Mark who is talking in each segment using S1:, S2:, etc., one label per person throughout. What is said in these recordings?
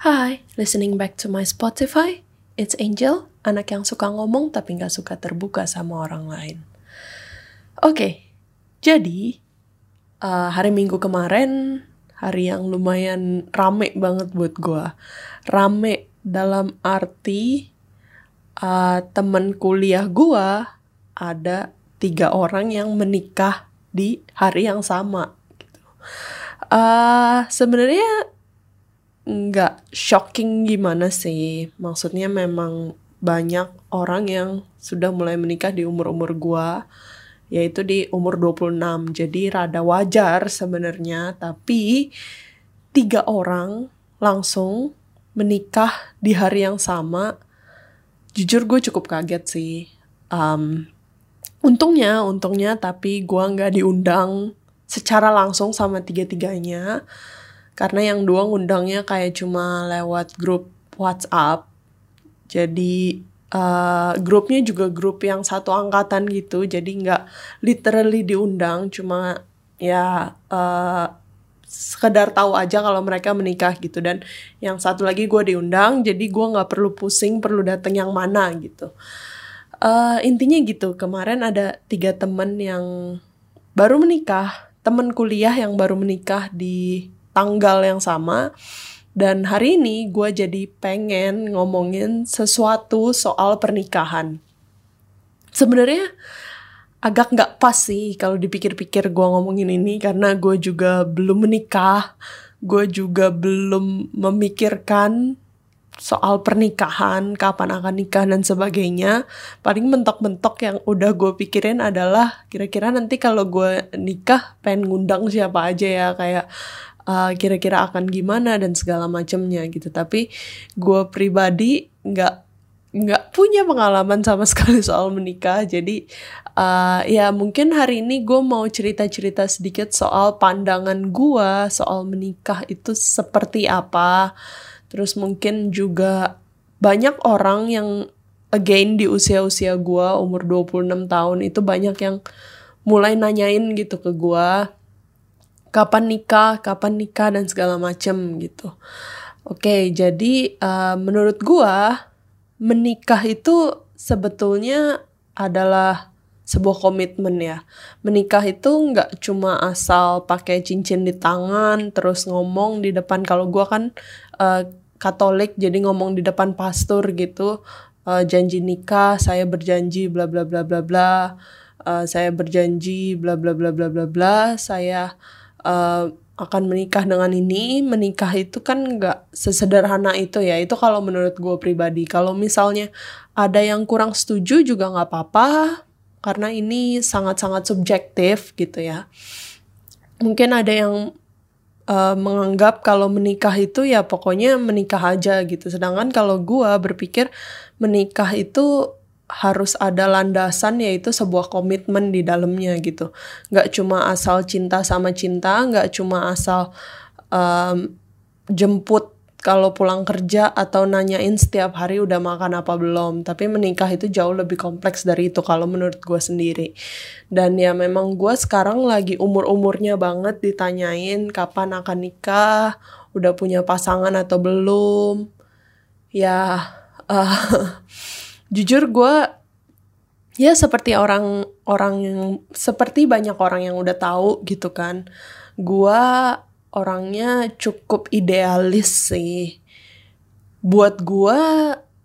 S1: Hi, listening back to my Spotify. It's Angel, anak yang suka ngomong tapi nggak suka terbuka sama orang lain. Oke, jadi uh, hari Minggu kemarin hari yang lumayan rame banget buat gue. Rame dalam arti uh, temen kuliah gue ada tiga orang yang menikah di hari yang sama. Uh, Sebenarnya nggak shocking gimana sih. Maksudnya memang banyak orang yang sudah mulai menikah di umur-umur gue yaitu di umur 26. Jadi rada wajar sebenarnya, tapi tiga orang langsung menikah di hari yang sama. Jujur gue cukup kaget sih. Um, untungnya, untungnya tapi gue nggak diundang secara langsung sama tiga-tiganya. Karena yang dua ngundangnya kayak cuma lewat grup WhatsApp. Jadi uh, grupnya juga grup yang satu angkatan gitu. Jadi nggak literally diundang cuma ya uh, sekedar tahu aja kalau mereka menikah gitu. Dan yang satu lagi gue diundang jadi gue nggak perlu pusing perlu datang yang mana gitu. Uh, intinya gitu kemarin ada tiga temen yang baru menikah temen kuliah yang baru menikah di tanggal yang sama dan hari ini gue jadi pengen ngomongin sesuatu soal pernikahan. Sebenarnya agak nggak pas sih kalau dipikir-pikir gue ngomongin ini karena gue juga belum menikah, gue juga belum memikirkan soal pernikahan, kapan akan nikah dan sebagainya. Paling mentok-mentok yang udah gue pikirin adalah kira-kira nanti kalau gue nikah pengen ngundang siapa aja ya kayak uh, kira-kira akan gimana dan segala macamnya gitu. Tapi gue pribadi nggak nggak punya pengalaman sama sekali soal menikah. Jadi uh, ya mungkin hari ini gue mau cerita-cerita sedikit soal pandangan gue soal menikah itu seperti apa. Terus mungkin juga banyak orang yang again di usia-usia gue umur 26 tahun itu banyak yang mulai nanyain gitu ke gue kapan nikah, kapan nikah dan segala macem gitu. Oke, jadi uh, menurut gua menikah itu sebetulnya adalah sebuah komitmen ya. Menikah itu nggak cuma asal pakai cincin di tangan terus ngomong di depan kalau gua kan uh, Katolik jadi ngomong di depan pastor gitu uh, janji nikah saya berjanji bla bla bla bla bla uh, saya berjanji bla bla bla bla bla bla saya uh, akan menikah dengan ini menikah itu kan nggak sesederhana itu ya. Itu kalau menurut gue pribadi. Kalau misalnya ada yang kurang setuju juga nggak apa-apa karena ini sangat-sangat subjektif gitu ya. Mungkin ada yang uh, menganggap kalau menikah itu ya pokoknya menikah aja gitu. Sedangkan kalau gue berpikir menikah itu harus ada landasan yaitu sebuah komitmen di dalamnya gitu. Nggak cuma asal cinta sama cinta nggak cuma asal um, jemput kalau pulang kerja atau nanyain setiap hari udah makan apa belum. Tapi menikah itu jauh lebih kompleks dari itu kalau menurut gue sendiri. Dan ya memang gue sekarang lagi umur umurnya banget ditanyain kapan akan nikah udah punya pasangan atau belum. Ya uh, jujur gue ya seperti orang orang yang seperti banyak orang yang udah tahu gitu kan gue orangnya cukup idealis sih buat gue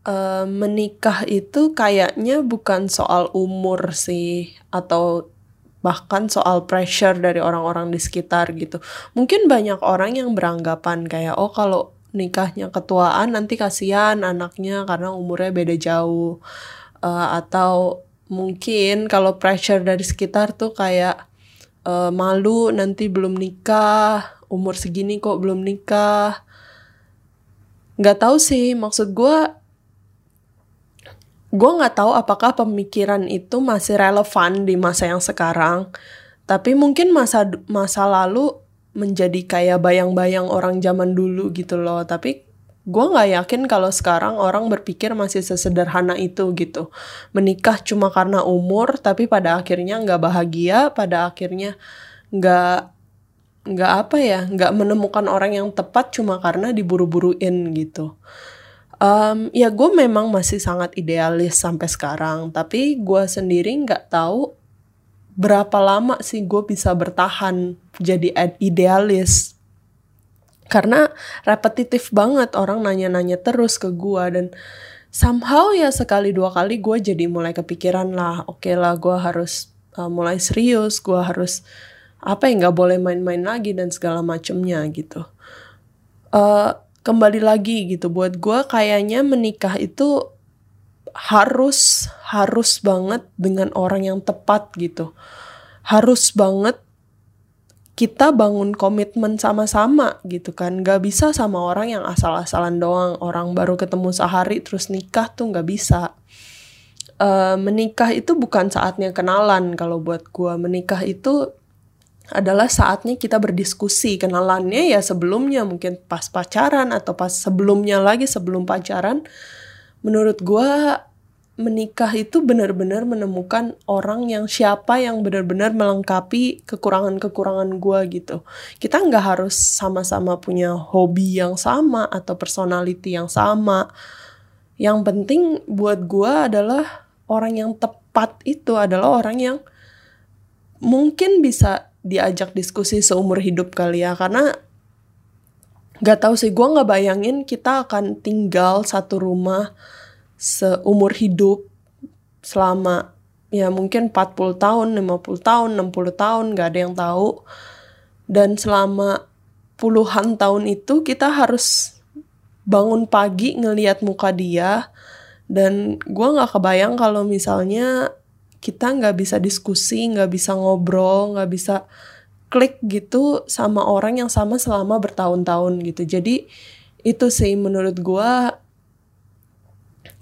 S1: uh, menikah itu kayaknya bukan soal umur sih atau bahkan soal pressure dari orang-orang di sekitar gitu. Mungkin banyak orang yang beranggapan kayak oh kalau nikahnya ketuaan nanti kasihan anaknya karena umurnya beda jauh. Uh, atau mungkin kalau pressure dari sekitar tuh kayak uh, malu nanti belum nikah umur segini kok belum nikah. Nggak tahu sih maksud gue gue nggak tahu apakah pemikiran itu masih relevan di masa yang sekarang. Tapi mungkin masa masa lalu menjadi kayak bayang-bayang orang zaman dulu gitu loh. Tapi gue nggak yakin kalau sekarang orang berpikir masih sesederhana itu gitu. Menikah cuma karena umur tapi pada akhirnya nggak bahagia pada akhirnya nggak nggak apa ya nggak menemukan orang yang tepat cuma karena diburu-buruin gitu. Um, ya gue memang masih sangat idealis sampai sekarang tapi gue sendiri nggak tahu berapa lama sih gue bisa bertahan jadi idealis? Karena repetitif banget orang nanya-nanya terus ke gue dan somehow ya sekali dua kali gue jadi mulai kepikiran lah oke okay lah gue harus uh, mulai serius gue harus apa yang nggak boleh main-main lagi dan segala macemnya gitu. Uh, kembali lagi gitu buat gue kayaknya menikah itu harus harus banget dengan orang yang tepat gitu. Harus banget kita bangun komitmen sama-sama gitu kan. Gak bisa sama orang yang asal-asalan doang. Orang baru ketemu sehari terus nikah tuh gak bisa. Uh, menikah itu bukan saatnya kenalan kalau buat gue menikah itu adalah saatnya kita berdiskusi. Kenalannya ya sebelumnya mungkin pas pacaran atau pas sebelumnya lagi sebelum pacaran menurut gue menikah itu benar-benar menemukan orang yang siapa yang benar-benar melengkapi kekurangan-kekurangan gue gitu. Kita nggak harus sama-sama punya hobi yang sama atau personality yang sama. Yang penting buat gue adalah orang yang tepat itu adalah orang yang mungkin bisa diajak diskusi seumur hidup kali ya karena nggak tahu sih gue nggak bayangin kita akan tinggal satu rumah seumur hidup selama ya mungkin 40 tahun, 50 tahun, 60 tahun, nggak ada yang tahu. Dan selama puluhan tahun itu kita harus bangun pagi ngelihat muka dia dan gue nggak kebayang kalau misalnya kita nggak bisa diskusi, nggak bisa ngobrol, nggak bisa klik gitu sama orang yang sama selama bertahun-tahun gitu. Jadi itu sih menurut gue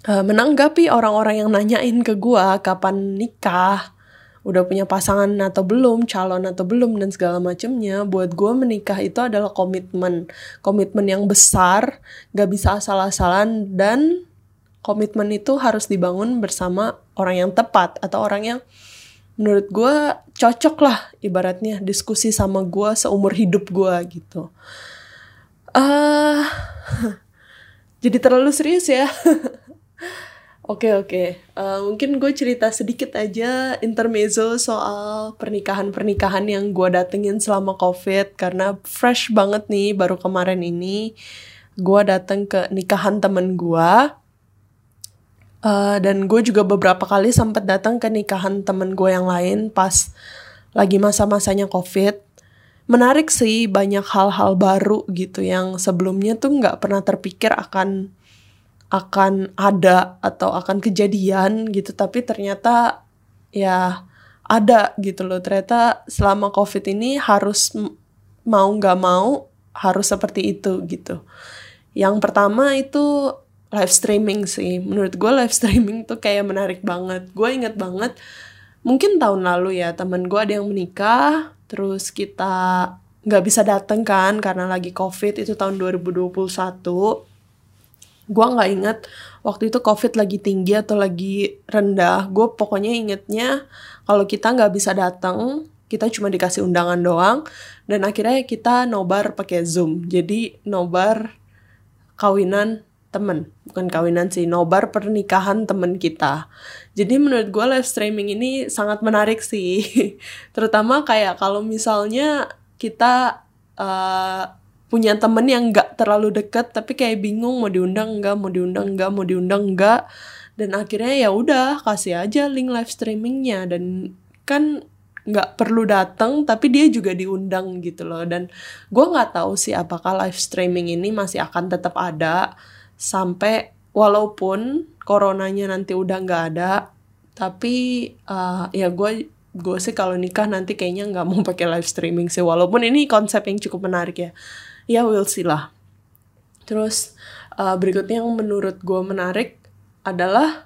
S1: uh, menanggapi orang-orang yang nanyain ke gue kapan nikah, udah punya pasangan atau belum, calon atau belum dan segala macamnya. Buat gue menikah itu adalah komitmen, komitmen yang besar, gak bisa asal-asalan dan komitmen itu harus dibangun bersama orang yang tepat atau orang yang menurut gue cocok lah ibaratnya diskusi sama gue seumur hidup gue gitu. Uh, jadi terlalu serius ya. Oke oke, okay, uh, mungkin gue cerita sedikit aja intermezzo soal pernikahan-pernikahan yang gue datengin selama covid karena fresh banget nih baru kemarin ini gue dateng ke nikahan temen gue Uh, dan gue juga beberapa kali sempat datang ke nikahan temen gue yang lain pas lagi masa-masanya covid. Menarik sih banyak hal-hal baru gitu yang sebelumnya tuh nggak pernah terpikir akan akan ada atau akan kejadian gitu. Tapi ternyata ya ada gitu loh. Ternyata selama covid ini harus mau nggak mau harus seperti itu gitu. Yang pertama itu live streaming sih. Menurut gue live streaming tuh kayak menarik banget. Gue inget banget, mungkin tahun lalu ya temen gue ada yang menikah, terus kita nggak bisa dateng kan karena lagi covid itu tahun 2021. Gue nggak inget waktu itu covid lagi tinggi atau lagi rendah. Gue pokoknya ingetnya kalau kita nggak bisa dateng, kita cuma dikasih undangan doang dan akhirnya kita nobar pakai zoom. Jadi nobar kawinan temen. Bukan kawinan sih nobar pernikahan temen kita. Jadi menurut gue live streaming ini sangat menarik sih. Terutama kayak kalau misalnya kita uh, punya temen yang nggak terlalu deket tapi kayak bingung mau diundang nggak mau diundang nggak mau diundang nggak. Dan akhirnya ya udah kasih aja link live streamingnya. Dan kan nggak perlu datang tapi dia juga diundang gitu loh. Dan gue nggak tahu sih apakah live streaming ini masih akan tetap ada sampai walaupun coronanya nanti udah nggak ada tapi uh, ya gue gue sih kalau nikah nanti kayaknya nggak mau pakai live streaming sih. Walaupun ini konsep yang cukup menarik ya. Ya we'll see lah. Terus uh, berikutnya yang menurut gue menarik adalah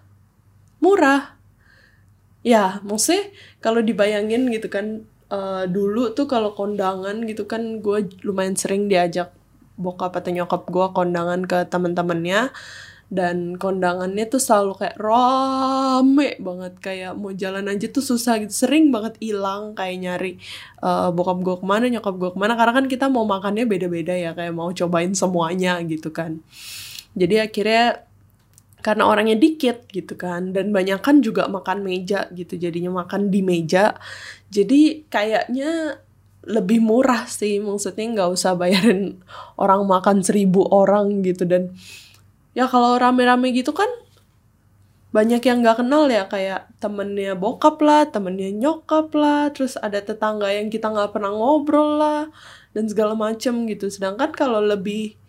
S1: murah. Ya maksudnya kalau dibayangin gitu kan uh, dulu tuh kalau kondangan gitu kan gue lumayan sering diajak bokap atau nyokap gue kondangan ke temen-temennya. Dan kondangannya tuh selalu kayak rame banget. Kayak mau jalan aja tuh susah gitu. Sering banget hilang kayak nyari uh, bokap gue ke mana nyokap gue ke mana. Karena kan kita mau makannya beda-beda ya kayak mau cobain semuanya gitu kan. Jadi akhirnya karena orangnya dikit gitu kan. Dan banyak kan juga makan meja gitu. Jadinya makan di meja. Jadi kayaknya lebih murah sih. Maksudnya nggak usah bayarin orang makan seribu orang gitu. Dan ya kalau rame-rame gitu kan banyak yang nggak kenal ya. Kayak temennya bokap lah, temennya nyokap lah, terus ada tetangga yang kita nggak pernah ngobrol lah dan segala macem gitu. Sedangkan kalau lebih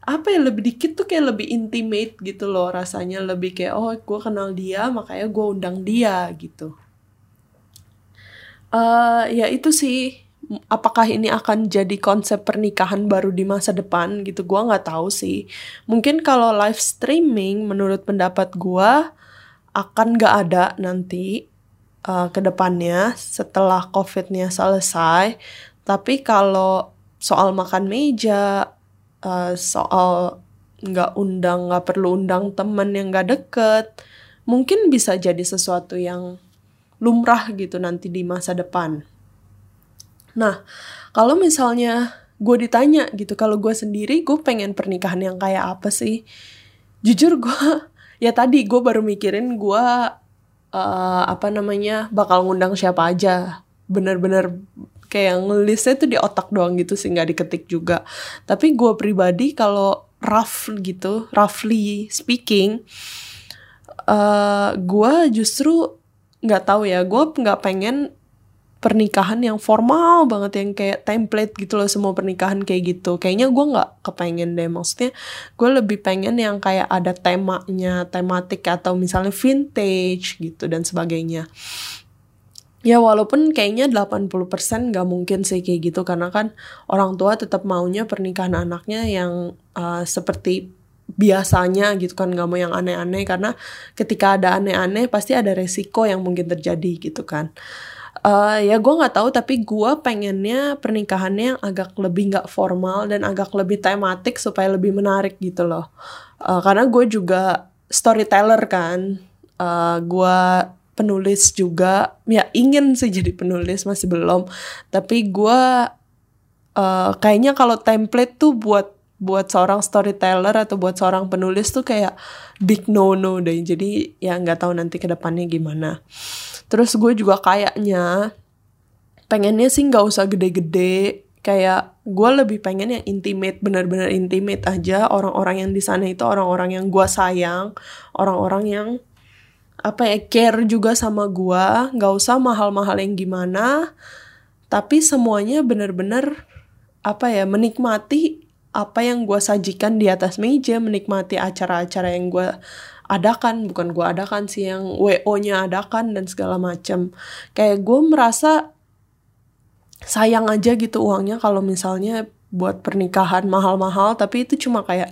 S1: apa ya lebih dikit tuh kayak lebih intimate gitu loh rasanya. Lebih kayak oh gue kenal dia makanya gue undang dia gitu. Uh, ya itu sih apakah ini akan jadi konsep pernikahan baru di masa depan gitu? Gue nggak tahu sih. Mungkin kalau live streaming menurut pendapat gue akan nggak ada nanti uh, ke depannya setelah covidnya selesai. Tapi kalau soal makan meja uh, soal nggak undang nggak perlu undang temen yang nggak deket mungkin bisa jadi sesuatu yang lumrah gitu nanti di masa depan Nah, kalau misalnya gue ditanya gitu, kalau gue sendiri gue pengen pernikahan yang kayak apa sih? Jujur gue, ya tadi gue baru mikirin gue uh, apa namanya bakal ngundang siapa aja. Bener-bener kayak ngelisnya tuh di otak doang gitu sih nggak diketik juga. Tapi gue pribadi kalau rough gitu, roughly speaking, uh, gue justru nggak tahu ya, gue nggak pengen pernikahan yang formal banget yang kayak template gitu loh semua pernikahan kayak gitu. Kayaknya gue nggak kepengen deh. Maksudnya gue lebih pengen yang kayak ada temanya tematik atau misalnya vintage gitu dan sebagainya. Ya walaupun kayaknya 80% nggak mungkin sih kayak gitu. Karena kan orang tua tetap maunya pernikahan anaknya yang uh, seperti biasanya gitu kan. Nggak mau yang aneh-aneh. Karena ketika ada aneh-aneh pasti ada resiko yang mungkin terjadi gitu kan Uh, ya gue nggak tahu tapi gue pengennya pernikahannya yang agak lebih nggak formal dan agak lebih tematik supaya lebih menarik gitu loh. Uh, karena gue juga storyteller kan. Uh, eh, gue penulis juga. Ya ingin sih jadi penulis masih belum. Tapi gue uh, kayaknya kalau template tuh buat buat seorang storyteller atau buat seorang penulis tuh kayak big no no deh. Jadi ya nggak tahu nanti ke depannya gimana terus gue juga kayaknya pengennya sih nggak usah gede-gede. Kayak gue lebih pengen yang intimate bener-bener intimate aja. Orang-orang yang di sana itu orang-orang yang gue sayang. Orang-orang yang apa ya care juga sama gue. Nggak usah mahal-mahal yang gimana. Tapi semuanya bener-bener apa ya menikmati apa yang gue sajikan di atas meja. Menikmati acara-acara yang gue adakan bukan gue adakan sih yang wo nya adakan dan segala macam kayak gue merasa sayang aja gitu uangnya kalau misalnya buat pernikahan mahal-mahal tapi itu cuma kayak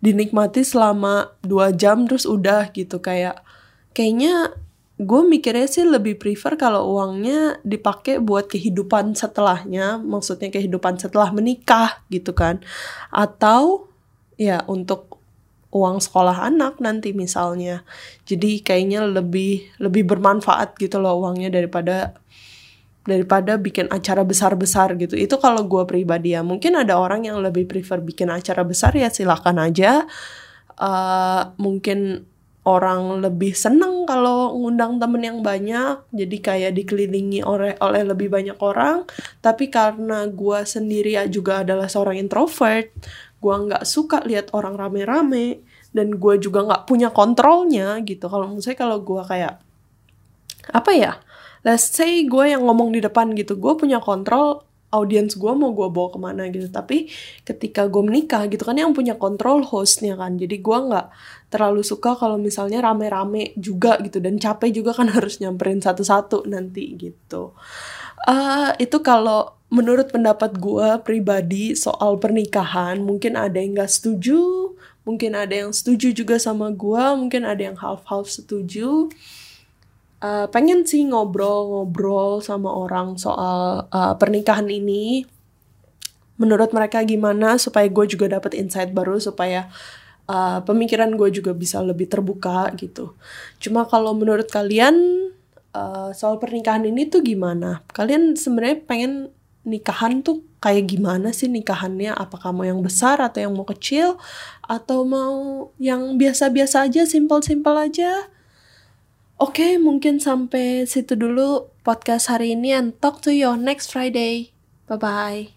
S1: dinikmati selama dua jam terus udah gitu. Kayak kayaknya gue mikirnya sih lebih prefer kalau uangnya dipakai buat kehidupan setelahnya maksudnya kehidupan setelah menikah gitu kan. Atau ya untuk uang sekolah anak nanti misalnya. Jadi kayaknya lebih lebih bermanfaat gitu loh uangnya daripada daripada bikin acara besar-besar gitu. Itu kalau gue pribadi ya. Mungkin ada orang yang lebih prefer bikin acara besar ya silahkan aja. Uh, mungkin orang lebih seneng kalau ngundang temen yang banyak jadi kayak dikelilingi oleh oleh lebih banyak orang tapi karena gue sendiri ya juga adalah seorang introvert gue nggak suka lihat orang rame-rame dan gue juga nggak punya kontrolnya gitu. Kalau misalnya kalau gue kayak apa ya let's say gue yang ngomong di depan gitu gue punya kontrol audiens gue mau gue bawa ke mana gitu. Tapi ketika gue menikah gitu kan yang punya kontrol hostnya kan. Jadi gue nggak terlalu suka kalau misalnya rame-rame juga gitu. Dan capek juga kan harus nyamperin satu-satu nanti gitu. Uh, itu kalau menurut pendapat gue pribadi soal pernikahan mungkin ada yang gak setuju mungkin ada yang setuju juga sama gue mungkin ada yang half half setuju uh, pengen sih ngobrol-ngobrol sama orang soal uh, pernikahan ini menurut mereka gimana supaya gue juga dapat insight baru supaya uh, pemikiran gue juga bisa lebih terbuka gitu. Cuma kalau menurut kalian uh, soal pernikahan ini tuh gimana? Kalian sebenarnya pengen nikahan tuh kayak gimana sih nikahannya? Apakah mau yang besar atau yang mau kecil? Atau mau yang biasa-biasa aja, simpel-simpel aja? Oke, okay, mungkin sampai situ dulu podcast hari ini and talk to you next Friday. Bye-bye.